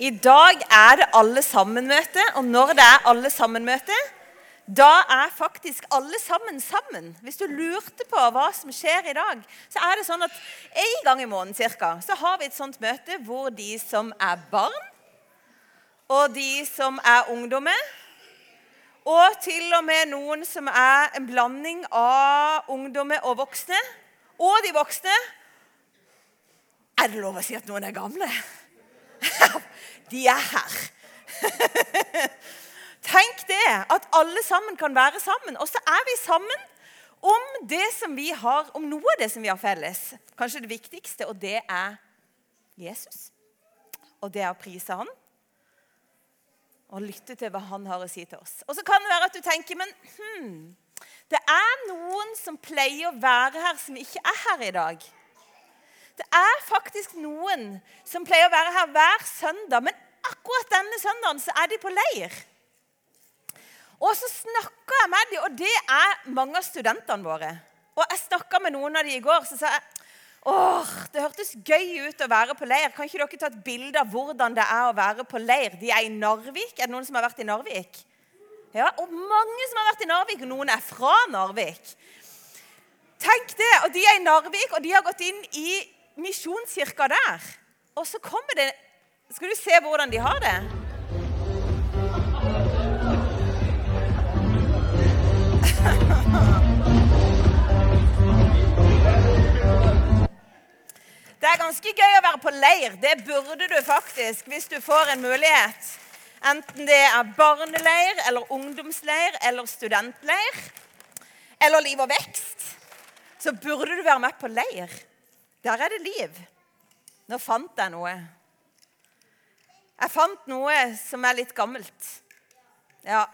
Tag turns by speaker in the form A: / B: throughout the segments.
A: I dag er det alle sammen-møte, og når det er alle sammen-møte, da er faktisk alle sammen sammen. Hvis du lurte på hva som skjer i dag, så er det sånn at en gang i måneden cirka, så har vi et sånt møte hvor de som er barn, og de som er ungdommer, og til og med noen som er en blanding av ungdommer og voksne, og de voksne Er det lov å si at noen er gamle? De er her. Tenk det, at alle sammen kan være sammen. Og så er vi sammen om det som vi har, om noe av det som vi har felles. Kanskje det viktigste, og det er Jesus. Og det er å prise Han. Og lytte til hva Han har å si til oss. Og så kan det være at du tenker, men hmm, det er noen som pleier å være her, som ikke er her i dag. Det er faktisk noen som pleier å være her hver søndag, men akkurat denne søndagen så er de på leir. Og så snakka jeg med dem, og det er mange av studentene våre. Og jeg snakka med noen av dem i går, så sa jeg åh, det hørtes gøy ut å være på leir. Kan ikke dere ta et bilde av hvordan det er å være på leir? De er i Narvik. Er det noen som har vært i Narvik? Ja, og mange som har vært i Narvik, og noen er fra Narvik. Tenk det! Og de er i Narvik, og de har gått inn i misjonskirka der. Og så kommer det Skal du se hvordan de har det? Det er ganske gøy å være på leir. Det burde du faktisk hvis du får en mulighet. Enten det er barneleir eller ungdomsleir eller studentleir eller Liv og vekst, så burde du være med på leir. Der er det liv. Nå fant jeg noe. Jeg fant noe som er litt gammelt. Ja,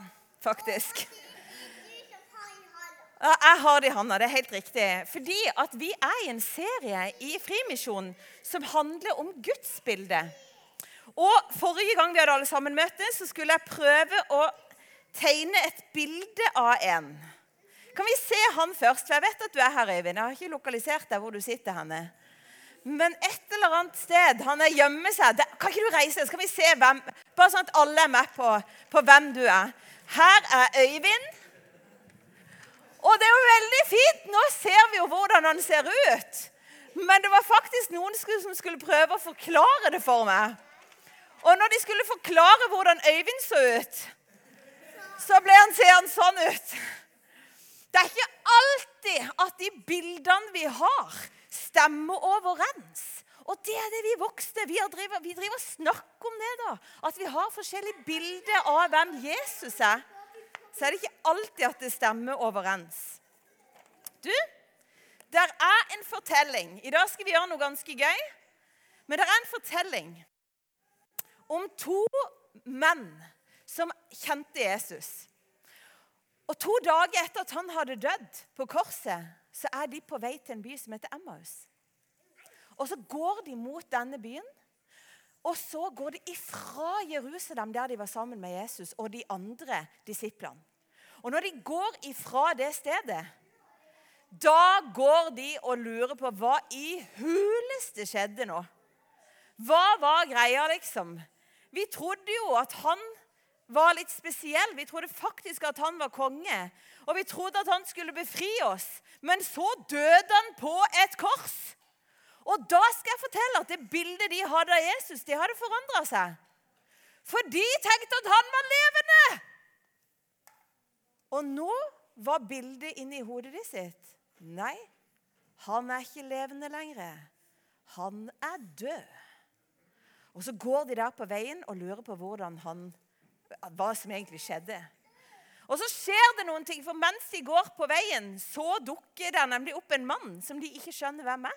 A: faktisk. Jeg har det i handa. Det er helt riktig. Fordi at vi er i en serie i Frimisjonen som handler om gudsbildet. Og Forrige gang vi hadde alle sammen møtes, så skulle jeg prøve å tegne et bilde av en. Kan vi se han først? For Jeg vet at du er her, Øyvind. Jeg har ikke lokalisert deg hvor du sitter henne. Men et eller annet sted Han er gjemmer seg. Kan ikke du reise? Så kan vi se hvem Bare sånn at alle er med på, på hvem du er. Her er Øyvind. Og det er jo veldig fint. Nå ser vi jo hvordan han ser ut. Men det var faktisk noen som skulle prøve å forklare det for meg. Og når de skulle forklare hvordan Øyvind så ut, så ble han seende sånn ut. Det er ikke alltid at de bildene vi har, stemmer overens. Og det er det vi voksne vi driver, vi driver snakker om det. da, At vi har forskjellige bilder av hvem Jesus er. Så er det ikke alltid at det stemmer overens. Du, der er en fortelling. I dag skal vi gjøre noe ganske gøy. Men det er en fortelling om to menn som kjente Jesus. Og To dager etter at han hadde dødd på korset, så er de på vei til en by som heter Emmaus. Og Så går de mot denne byen, og så går de ifra Jerusalem, der de var sammen med Jesus og de andre disiplene. Og Når de går ifra det stedet, da går de og lurer på hva i huleste skjedde nå. Hva var greia, liksom? Vi trodde jo at han var litt spesiell. Vi trodde faktisk at han var konge, og vi trodde at han skulle befri oss. Men så døde han på et kors. Og da skal jeg fortelle at det bildet de hadde av Jesus, det hadde forandra seg. For de tenkte at han var levende. Og nå var bildet inni hodet de sitt. Nei, han er ikke levende lenger. Han er død. Og så går de der på veien og lurer på hvordan han hva som egentlig skjedde. Og så skjer det noen ting, for mens de går på veien, så dukker det nemlig opp en mann som de ikke skjønner hvem er.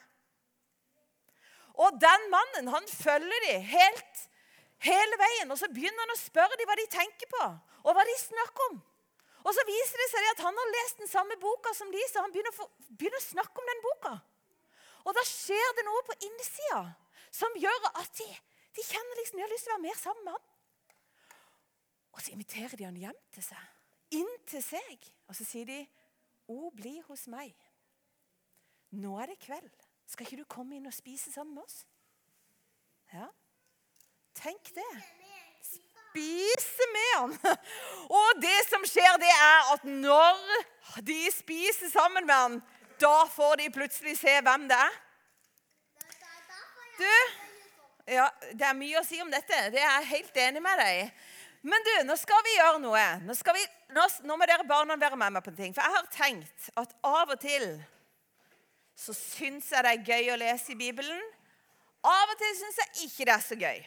A: Og den mannen han følger de helt, hele veien, og så begynner han å spørre de hva de tenker på, og hva de snakker om. Og så viser det seg at han har lest den samme boka som de, så han begynner, for, begynner å snakke om den boka. Og da skjer det noe på innsida som gjør at de, de kjenner liksom de har lyst til å være mer sammen med ham. Og så inviterer de han hjem til seg. Inn til seg. Og så sier de, 'Å, bli hos meg. Nå er det kveld. Skal ikke du komme inn og spise sammen med oss?' Ja. Tenk det. Spise med han. Og det som skjer, det er at når de spiser sammen med han, da får de plutselig se hvem det er. Du, ja, det er mye å si om dette. Det er jeg helt enig med deg i. Men du, nå skal vi gjøre noe. Nå, vi, nå, nå, må dere barna være med meg på en ting. For jeg har tenkt at av og til så syns jeg det er gøy å lese i Bibelen. Av og til syns jeg ikke det er så gøy.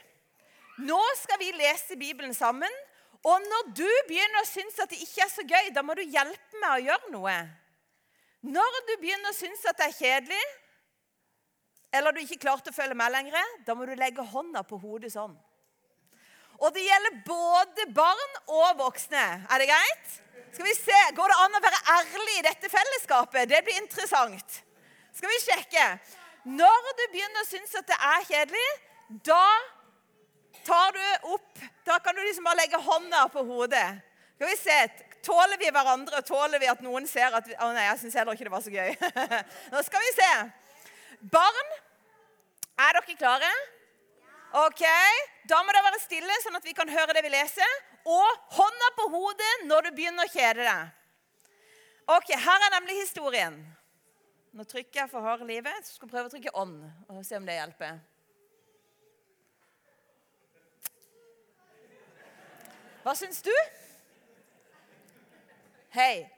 A: Nå skal vi lese Bibelen sammen. Og når du begynner å synes at det ikke er så gøy, da må du hjelpe meg å gjøre noe. Når du begynner å synes at det er kjedelig, eller du ikke klarte å følge med lenger, da må du legge hånda på hodet sånn. Og det gjelder både barn og voksne. Er det greit? Skal vi se, Går det an å være ærlig i dette fellesskapet? Det blir interessant. Skal vi sjekke? Når du begynner å synes at det er kjedelig, da tar du opp Da kan du liksom bare legge hånda på hodet. Skal vi se, Tåler vi hverandre? Tåler vi at noen ser at vi, Å nei, jeg syns heller ikke det var så gøy. Nå skal vi se. Barn, er dere klare? Ok, Da må det være stille, sånn at vi kan høre det vi leser. Og hånda på hodet når du begynner å kjede deg. Ok, Her er nemlig historien. Nå trykker jeg for harde livet. Så skal jeg prøve å trykke ånd og se om det hjelper. Hva syns du? Hei.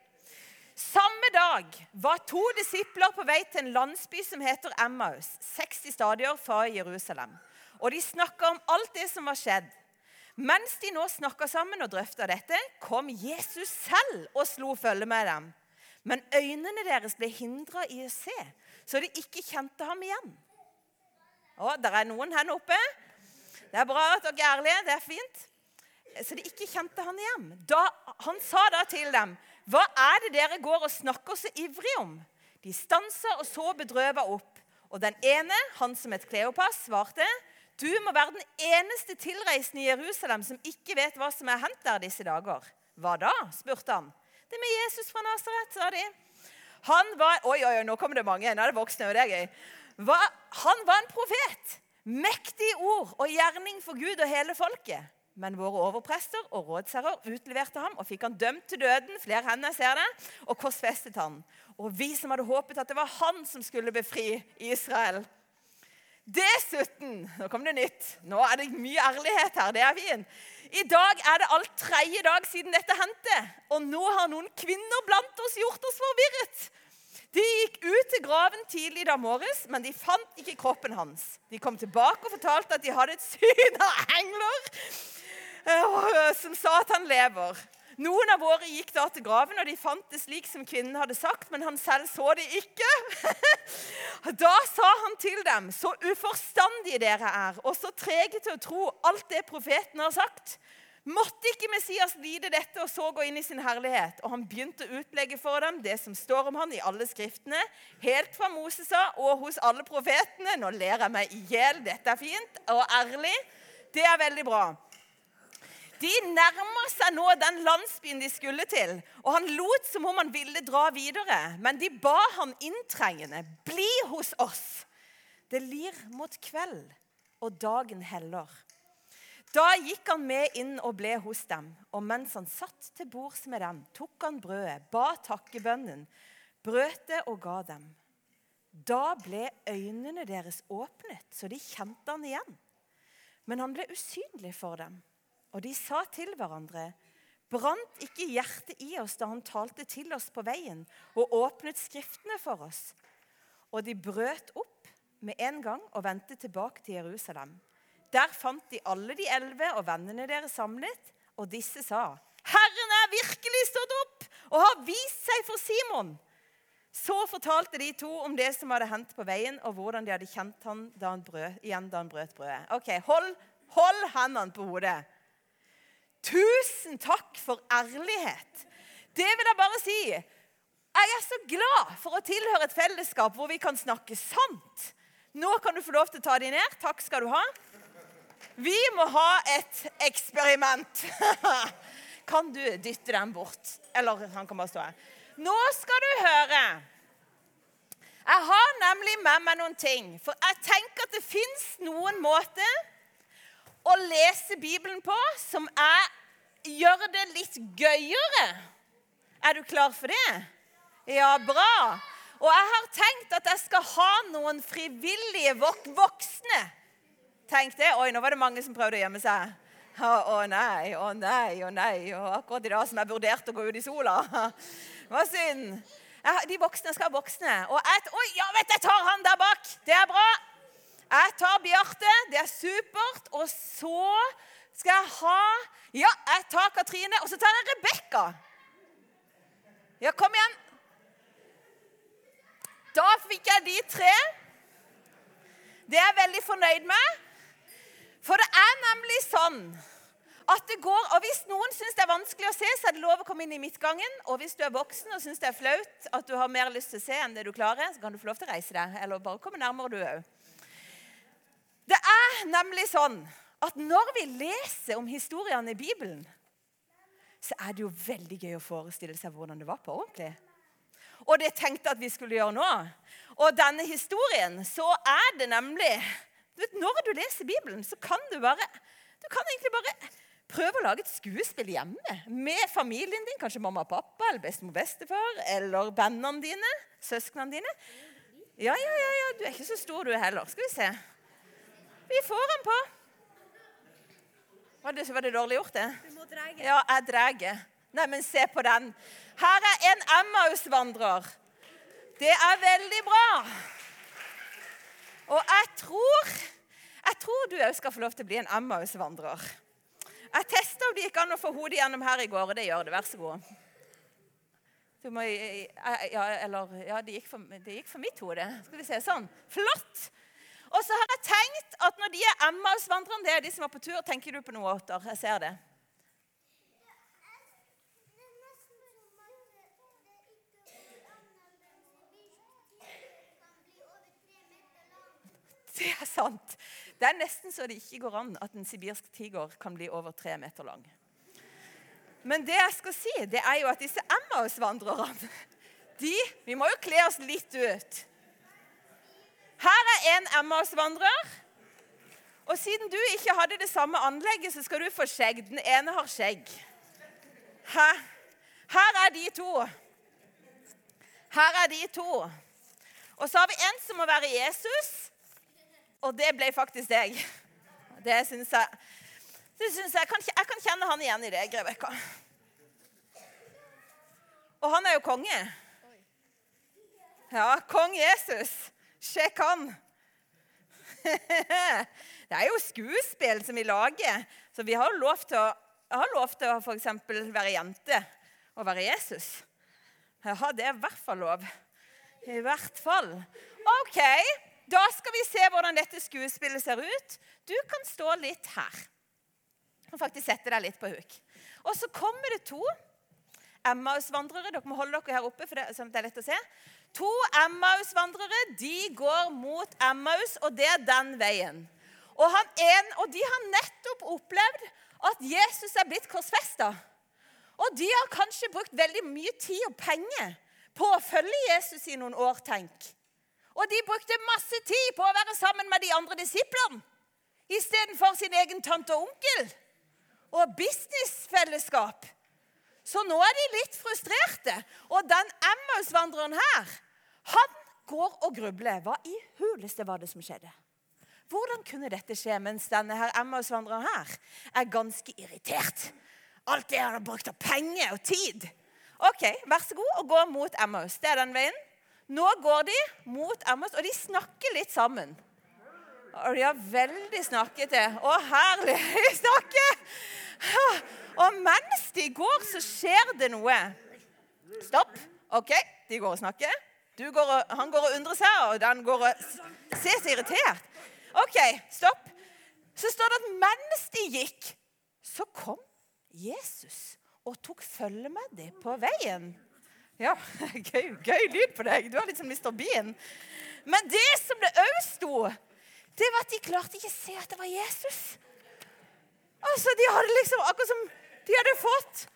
A: Samme dag var to disipler på vei til en landsby som heter Emmaus, 60 stadier fra Jerusalem. Og de snakka om alt det som var skjedd. Mens de nå snakka sammen og drøfta dette, kom Jesus selv og slo følge med dem. Men øynene deres ble hindra i å se, så de ikke kjente ham igjen. Å, der er noen her oppe. Det er bra at dere er ærlige. Det er fint så de ikke kjente han igjen. Da, han sa da til dem, 'Hva er det dere går og snakker så ivrig om?' De stansa og så bedrøva opp. Og den ene, han som het Kleopas, svarte, 'Du må være den eneste tilreisende i Jerusalem som ikke vet hva som er hendt der disse dager.' 'Hva da?' spurte han. 'Det med Jesus fra Nasaret', sa de. Han var Oi, oi, oi, nå kommer det mange. Nå er det voksne, og det er gøy. Hva, han var en profet. Mektig ord og gjerning for Gud og hele folket. Men våre overprester og rådsherrer utleverte ham og fikk han dømt til døden, flere hender ser det, og korsfestet han. Og vi som hadde håpet at det var han som skulle befri Israel. Dessuten Nå kom det nytt. Nå er det mye ærlighet her. Det er fint. I dag er det alt tredje dag siden dette hendte, og nå har noen kvinner blant oss gjort oss forvirret. De gikk ut til graven tidlig da morges, men de fant ikke kroppen hans. De kom tilbake og fortalte at de hadde et syn av engler Eh, som sa at han lever. Noen av våre gikk da til graven, og de fant det slik som kvinnen hadde sagt, men han selv så det ikke. Da sa han til dem, så uforstandige dere er, og så trege til å tro alt det profeten har sagt. Måtte ikke Messias lide dette og så gå inn i sin herlighet? Og han begynte å utlegge for dem det som står om han i alle skriftene, helt fra Moses og hos alle profetene. Nå ler jeg meg i hjel. Dette er fint og ærlig. Det er veldig bra. De nærmer seg nå den landsbyen de skulle til, og han lot som om han ville dra videre. Men de ba han inntrengende, 'Bli hos oss.' Det lir mot kveld, og dagen heller. Da gikk han med inn og ble hos dem, og mens han satt til bords med dem, tok han brødet, ba takkebønnen, brøt det og ga dem. Da ble øynene deres åpnet, så de kjente han igjen. Men han ble usynlig for dem. Og de sa til hverandre, brant ikke hjertet i oss da han talte til oss på veien og åpnet Skriftene for oss? Og de brøt opp med en gang og vendte tilbake til Jerusalem. Der fant de alle de elleve og vennene deres samlet, og disse sa, Herren er virkelig stått opp og har vist seg for Simon. Så fortalte de to om det som hadde hendt på veien, og hvordan de hadde kjent han da han brød, igjen da han brøt brødet. Ok, Hold, hold hendene på hodet. Tusen takk for ærlighet. Det vil jeg bare si. Jeg er så glad for å tilhøre et fellesskap hvor vi kan snakke sant. Nå kan du få lov til å ta de ned. Takk skal du ha. Vi må ha et eksperiment. Kan du dytte den bort? Eller han kan bare stå her. Nå skal du høre. Jeg har nemlig med meg noen ting. For jeg tenker at det fins noen måter å lese Bibelen på som jeg gjør det litt gøyere. Er du klar for det? Ja, bra. Og jeg har tenkt at jeg skal ha noen frivillige vok voksne. Tenk det. Oi, nå var det mange som prøvde å gjemme seg. Å, å nei, å nei, å nei. Og akkurat i dag som jeg vurderte å gå ut i sola. Hva synd. De voksne skal ha voksne. Og jeg, oi, ja, vet jeg tar han der bak. Det er bra. Jeg tar Bjarte. Det er supert. Og så skal jeg ha Ja, jeg tar Katrine. Og så tar jeg Rebekka. Ja, kom igjen. Da fikk jeg de tre. Det er jeg veldig fornøyd med. For det er nemlig sånn at det går, og Hvis noen syns det er vanskelig å se, så er det lov å komme inn i midtgangen. Og hvis du er voksen og syns det er flaut at du har mer lyst til å se enn det du klarer, så kan du få lov til å reise deg. Eller bare komme nærmere, du òg. Det er nemlig sånn at når vi leser om historiene i Bibelen, så er det jo veldig gøy å forestille seg hvordan det var på ordentlig. Og det tenkte jeg at vi skulle gjøre nå. Og denne historien, så er det nemlig vet, Når du leser Bibelen, så kan du bare Du kan egentlig bare prøve å lage et skuespill hjemme med familien din. Kanskje mamma og pappa eller bestemor og bestefar eller vennene dine. Søsknene dine. Ja, ja, ja, ja, du er ikke så stor, du heller. Skal vi se. Vi får den på. Var det, var det dårlig gjort, det?
B: Du må dreie.
A: Ja, jeg drar. Neimen, se på den. Her er en Emmaus-vandrer. Det er veldig bra. Og jeg tror, jeg tror du òg skal få lov til å bli en Emmaus-vandrer. Jeg testa om det gikk an å få hodet gjennom her i går, og det gjør det. Vær så god. Du må, ja, eller, ja, det gikk, for, det gikk for mitt hode. Skal vi se. Sånn. Flott. Og så har jeg tenkt at når de er Emmaus-vandrerne, det er de som er på tur Tenker du på noe, Otter? Jeg ser det. Det er sant. Det er nesten så det ikke går an at en sibirsk tiger kan bli over tre meter lang. Men det jeg skal si, det er jo at disse Emmaus-vandrerne de, Vi må jo kle oss litt ut. Er en Emmaus-vandrer. Og siden du ikke hadde det samme anlegget, så skal du få skjegg. Den ene har skjegg. Her, her er de to. Her er de to. Og så har vi en som må være Jesus. Og det ble faktisk deg. Det syns jeg, det synes jeg, kan, jeg kan kjenne han igjen i deg, Rebekka. Og han er jo konge. Ja, kong Jesus. Sjekk han. Det er jo skuespill som vi lager. Så vi har lov til å, har lov til å f.eks. være jente og være Jesus. Ja, det er i hvert fall lov. I hvert fall. OK, da skal vi se hvordan dette skuespillet ser ut. Du kan stå litt her. Og faktisk sette deg litt på huk. Og så kommer det to Emmaus-vandrere. Dere må holde dere her oppe, for det, sånn det er lett å se. To Emmaus-vandrere de går mot Emmaus, og det er den veien. Og, en, og de har nettopp opplevd at Jesus er blitt korsfesta. Og de har kanskje brukt veldig mye tid og penger på å følge Jesus i noen år, tenk. Og de brukte masse tid på å være sammen med de andre disiplene istedenfor sin egen tante og onkel og businessfellesskap. Så nå er de litt frustrerte. Og den Emmaus-vandreren her, han går og grubler. Hva i huleste var det som skjedde? Hvordan kunne dette skje mens denne her Emmaus-vandreren her er ganske irritert? Alt det han har brukt av penger og tid. OK, vær så god og gå mot Emmaus. Det er den veien. Nå går de mot Emmaus, og de snakker litt sammen. Og de har veldig snakkete. Å, herlig! De snakker! Og mens de går, så skjer det noe. Stopp. OK, de går og snakker. Går og, han går og undrer seg, og den går og ser seg irritert. OK, stopp. Så står det at mens de gikk, så kom Jesus og tok følge med dem på veien. Ja, gøy, gøy lyd på deg. Du er litt som Mr. Bean. Men det som det òg sto, det var at de klarte ikke å se at det var Jesus. Altså, De hadde liksom akkurat som de hadde fått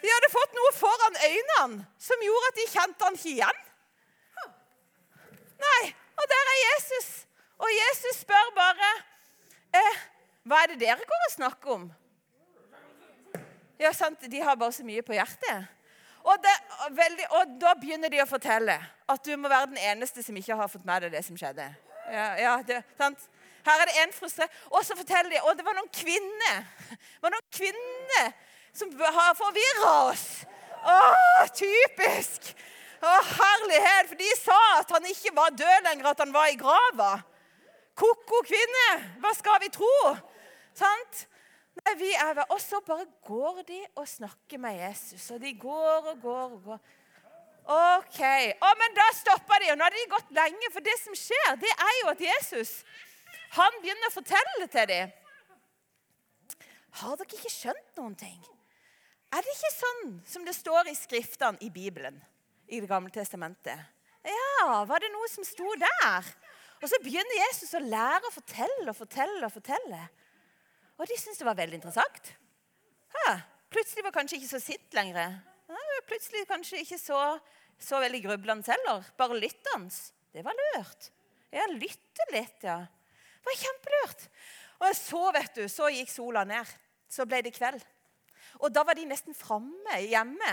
A: de hadde fått noe foran øynene som gjorde at de kjente han ikke igjen. Nei, og der er Jesus. Og Jesus spør bare eh, Hva er det dere går og snakker om? Ja, sant, De har bare så mye på hjertet. Og, det, veldig, og, da begynner de å fortelle at du må være den eneste som ikke har fått med deg det som skjedde. Ja, ja det, sant? Her er det en frustrert Og så forteller de Og det var noen kvinner det var noen kvinner som har forvirra oss. Å, typisk! Å, herlighet! For de sa at han ikke var død lenger, at han var i grava. Ko-ko kvinne! Hva skal vi tro? Sant? Nei, vi er ved. Og så bare går de og snakker med Jesus. Og de går og går og går. OK. Å, men da stopper de. Og nå har de gått lenge. For det som skjer, det er jo at Jesus han begynner å fortelle til dem. Har dere ikke skjønt noen ting? Er det ikke sånn som det står i skriftene i Bibelen? I Det gamle testamentet? Ja, var det noe som sto der? Og så begynner Jesus å lære å fortelle og fortelle og fortelle. Og de syntes det var veldig interessant. Ha, plutselig var kanskje ikke så sint lenger. Ha, plutselig kanskje ikke så, så veldig grublende heller. Bare lyttende. Det var lurt. Ja, lytte litt, ja. Det var kjempelurt. Og så, vet du, så gikk sola ned. Så ble det kveld. Og da var de nesten framme hjemme.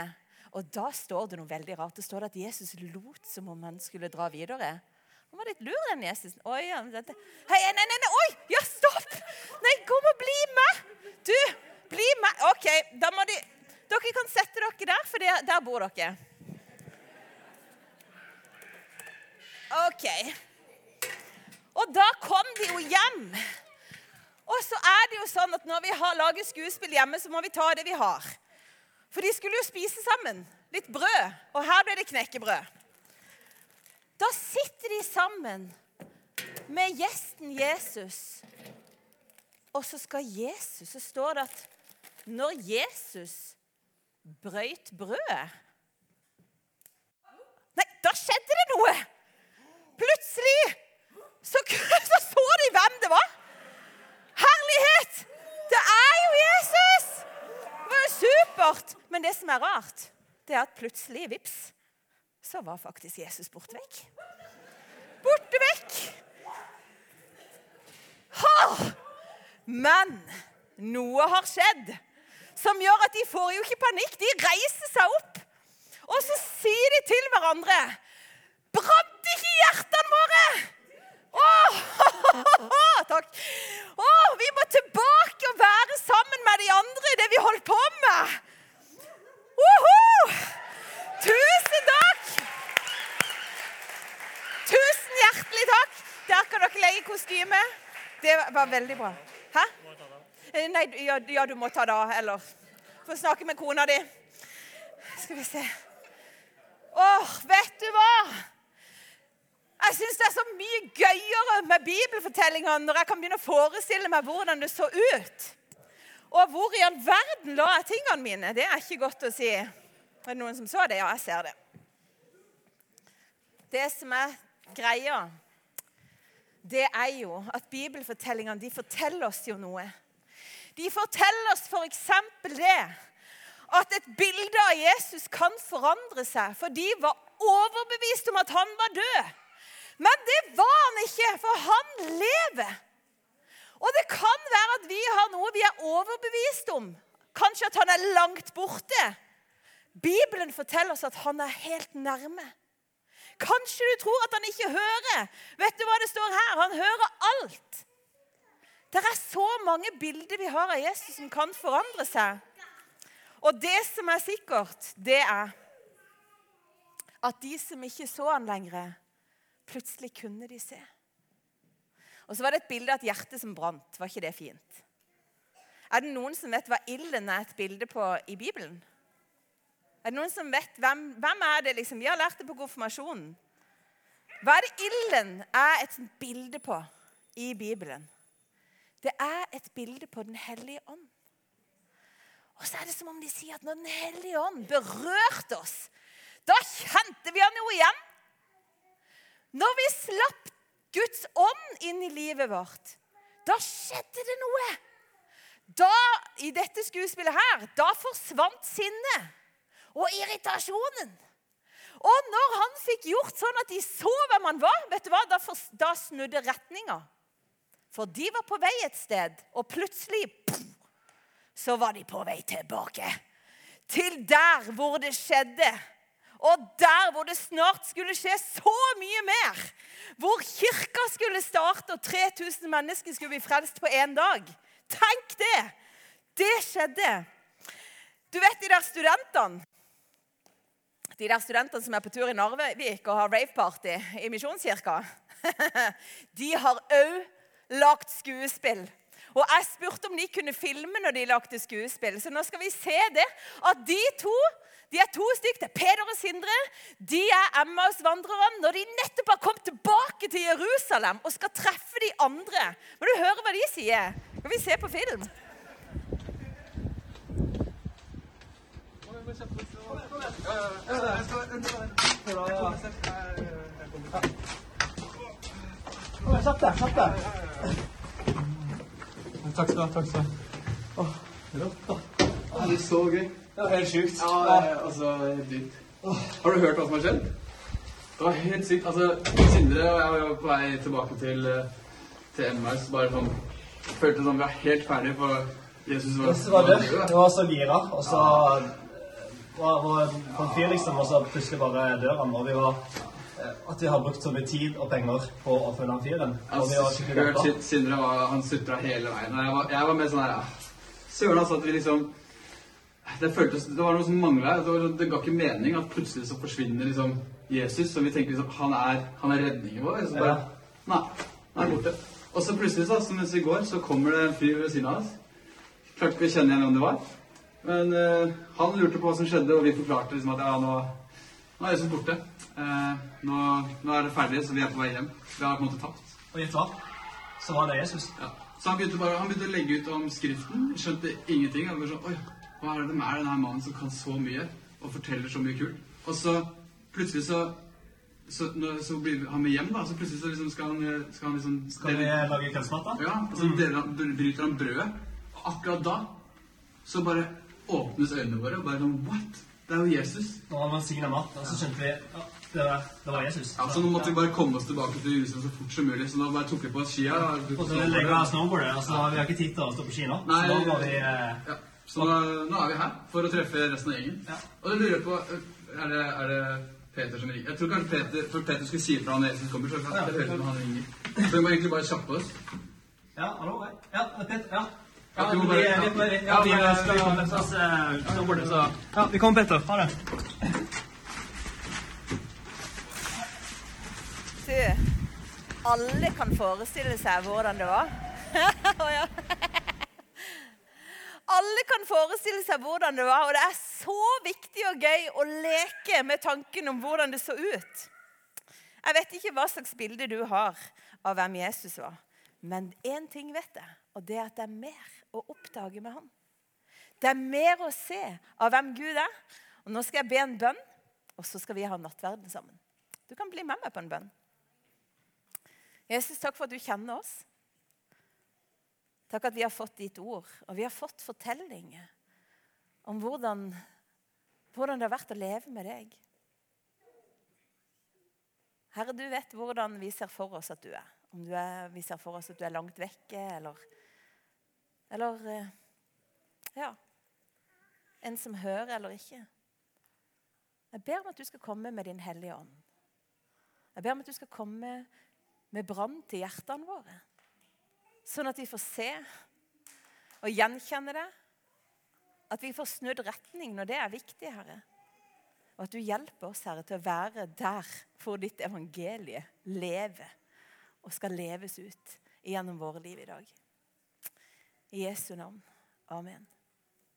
A: Og da står det noe veldig rart. Det står at Jesus lot som om han skulle dra videre. Han var litt lur, den Jesus. Oi, Hei, nei, nei, nei, oi! Ja, stopp! Nei, kom og bli med! Du, bli med. OK, da må de Dere kan sette dere der, for der, der bor dere. OK. Og da kom de jo hjem. Og så er det jo sånn at når vi har laget skuespill hjemme, så må vi ta det vi har. For de skulle jo spise sammen. Litt brød. Og her ble det knekkebrød. Da sitter de sammen med gjesten Jesus. Og så skal Jesus Så står det at når Jesus brøyt brødet Nei, da skjedde det noe! Plutselig så, så, så de hvem det var. Herlighet! Det er jo Jesus! Det var jo supert. Men det som er rart, det er at plutselig, vips, så var faktisk Jesus borte vekk. Borte vekk! Ha! Men noe har skjedd som gjør at de får jo ikke panikk. De reiser seg opp, og så sier de til hverandre Brant ikke hjertene våre? Å, takk. Å, vi må tilbake og være sammen med de andre i det vi holdt på med. Uhu! Tusen takk! Tusen hjertelig takk! Der kan dere legge kostyme. Det var veldig bra. Hæ? Nei, ja, ja, du må ta det av. Eller få snakke med kona di. Skal vi se Åh, vet du hva? Jeg syns det er så mye gøyere med bibelfortellingene når jeg kan begynne å forestille meg hvordan det så ut. Og hvor i all verden la jeg tingene mine? Det er ikke godt å si. Er det noen som så det? Ja, jeg ser det. Det som er greia, det er jo at bibelfortellingene de forteller oss jo noe. De forteller oss f.eks. det at et bilde av Jesus kan forandre seg. For de var overbevist om at han var død. Men det var han ikke, for han lever. Og det kan være at vi har noe vi er overbevist om. Kanskje at han er langt borte. Bibelen forteller oss at han er helt nærme. Kanskje du tror at han ikke hører. Vet du hva det står her? Han hører alt. Det er så mange bilder vi har av Jesus som kan forandre seg. Og det som er sikkert, det er at de som ikke så han lenger, plutselig kunne de se. Og så var det et bilde av et hjerte som brant. Var ikke det fint? Er det noen som vet hva ilden er et bilde på i Bibelen? Er det noen som vet hvem, hvem er det liksom? Vi har lært det på konfirmasjonen. Hva er det ilden er et bilde på i Bibelen? Det er et bilde på Den hellige ånd. Og så er det som om de sier at når Den hellige ånd berørte oss, da kjente vi han jo igjen. Når vi slapp Guds ånd inn i livet vårt, da skjedde det noe. Da, I dette skuespillet her, da forsvant sinnet og irritasjonen. Og når han fikk gjort sånn at de så hvem han var, vet du hva? Da, for, da snudde retninga. For de var på vei et sted, og plutselig pff, så var de på vei tilbake. Til der hvor det skjedde. Og der hvor det snart skulle skje så mye mer. Hvor kirka skulle starte, og 3000 mennesker skulle bli frelst på én dag. Tenk det! Det skjedde. Du vet de der studentene de der studentene som er på tur i Narvik og har raveparty i Misjonskirka, de har òg lagt skuespill. Og Jeg spurte om de kunne filme når de lagde skuespill. Så nå skal vi se det. At de to de er to stykker. Det er Peder og Sindre. De er Emmaus-vandrerne når de nettopp har kommet tilbake til Jerusalem og skal treffe de andre. Må du høre hva de sier? Skal vi se på film?
B: Kjapp deg, kjapp deg.
C: Takk skal du ha. takk skal du ha. Åh, rått, da. Det er så gøy.
B: Det var helt sjukt.
C: Ja, det er, altså, helt dypt. Har du hørt hva som har skjedd? Det var helt sykt. Altså, Sindre og jeg var jo på vei tilbake til, eh, til MRs. Bare sånn Følte som vi var helt ferdige, for Jesus var,
B: Det var død. Det var så gira. Og så var var på en fyr, liksom, og så plutselig bare dør han. Og vi var eh, At vi har brukt så mye tid og penger på å følge han fyren.
C: Sin- Sindre var, han sutra hele veien. Jeg var, jeg var med sånn her ja. Søren, altså, at vi liksom det, føltes, det var noe som mangla. Det, var- det ga ikke mening at plutselig så forsvinner liksom Jesus. som vi tenker liksom han er, han er redningen vår. Så bare, Nei, han er borte. Og så plutselig, så, som mens vi går, så kommer det en fyr ved siden av oss. Klarte ikke å kjenne igjen hvem det var. Men uh, han lurte på hva som skjedde, og vi forklarte liksom at ja, nå, nå er Jesus borte. Eh, nå, nå er det ferdig, så vi er på vei hjem. Vi har på en måte tapt.
B: Og gjett hva? Så var det Jesus.
C: Ja. Så han begynte, bare, han begynte å legge ut om Skriften. Skjønte ingenting. Han bare sånn, Oi, hva er det med denne mannen som kan så mye og forteller så mye kult? Og så plutselig så så, når, så blir han med hjem, da. Så plutselig så liksom skal han, skal han liksom
B: Skal vi lage kveldsmat, da?
C: Ja, og så deler han, bryter han brødet. Og akkurat da så bare åpnes øynene våre og bare sånn What? Det er jo Jesus.
B: Når han signa mat, og så skjønte vi ja, det, var, det var Jesus.
C: Ja, så nå måtte vi bare komme oss tilbake til Jerusalem så fort som mulig. Så da bare tok vi på oss skia.
B: Og så legger vi snowboardet. Altså, vi har ikke tid til å stå på ski nå.
C: Nei.
B: Så nå vi eh,
C: Ja, så nå, nå er vi her for å treffe resten av gjengen.
B: Ja.
C: Og jeg lurer på Er det, er det Peter som ringer? Jeg tror kanskje Peter For Peter skulle si ifra når Jesus kommer, så jeg, hører når han ringer. Så vi må egentlig bare kjappe oss.
B: Ja, hallo? Ja, er Peter. Ja.
C: Ja,
B: Ja, vi, vi, vi, vi,
C: Ja,
B: ja, vi eh, snowboardet, så Ja, vi kommer, Peter. Ha det.
A: Du, alle kan forestille seg hvordan det var. Alle kan forestille seg hvordan det var, og det er så viktig og gøy å leke med tanken om hvordan det så ut. Jeg vet ikke hva slags bilde du har av hvem Jesus var, men én ting vet jeg, og det er at det er mer å oppdage med han. Det er mer å se av hvem Gud er. Og Nå skal jeg be en bønn, og så skal vi ha nattverden sammen. Du kan bli med meg på en bønn. Jesus, takk for at du kjenner oss. Takk at vi har fått ditt ord, og vi har fått fortellinger om hvordan, hvordan det har vært å leve med deg. Herre, du vet hvordan vi ser for oss at du er. Om du er, vi ser for oss at du er langt vekke, eller, eller eh, ja, en som hører eller ikke. Jeg ber om at du skal komme med din hellige ånd. Jeg ber om at du skal komme med brann til hjertene våre. Sånn at vi får se og gjenkjenne det. At vi får snudd retning når det er viktig, Herre. Og at du hjelper oss, Herre, til å være der hvor ditt evangelie lever og skal leves ut gjennom våre liv i dag. I Jesu navn. Amen.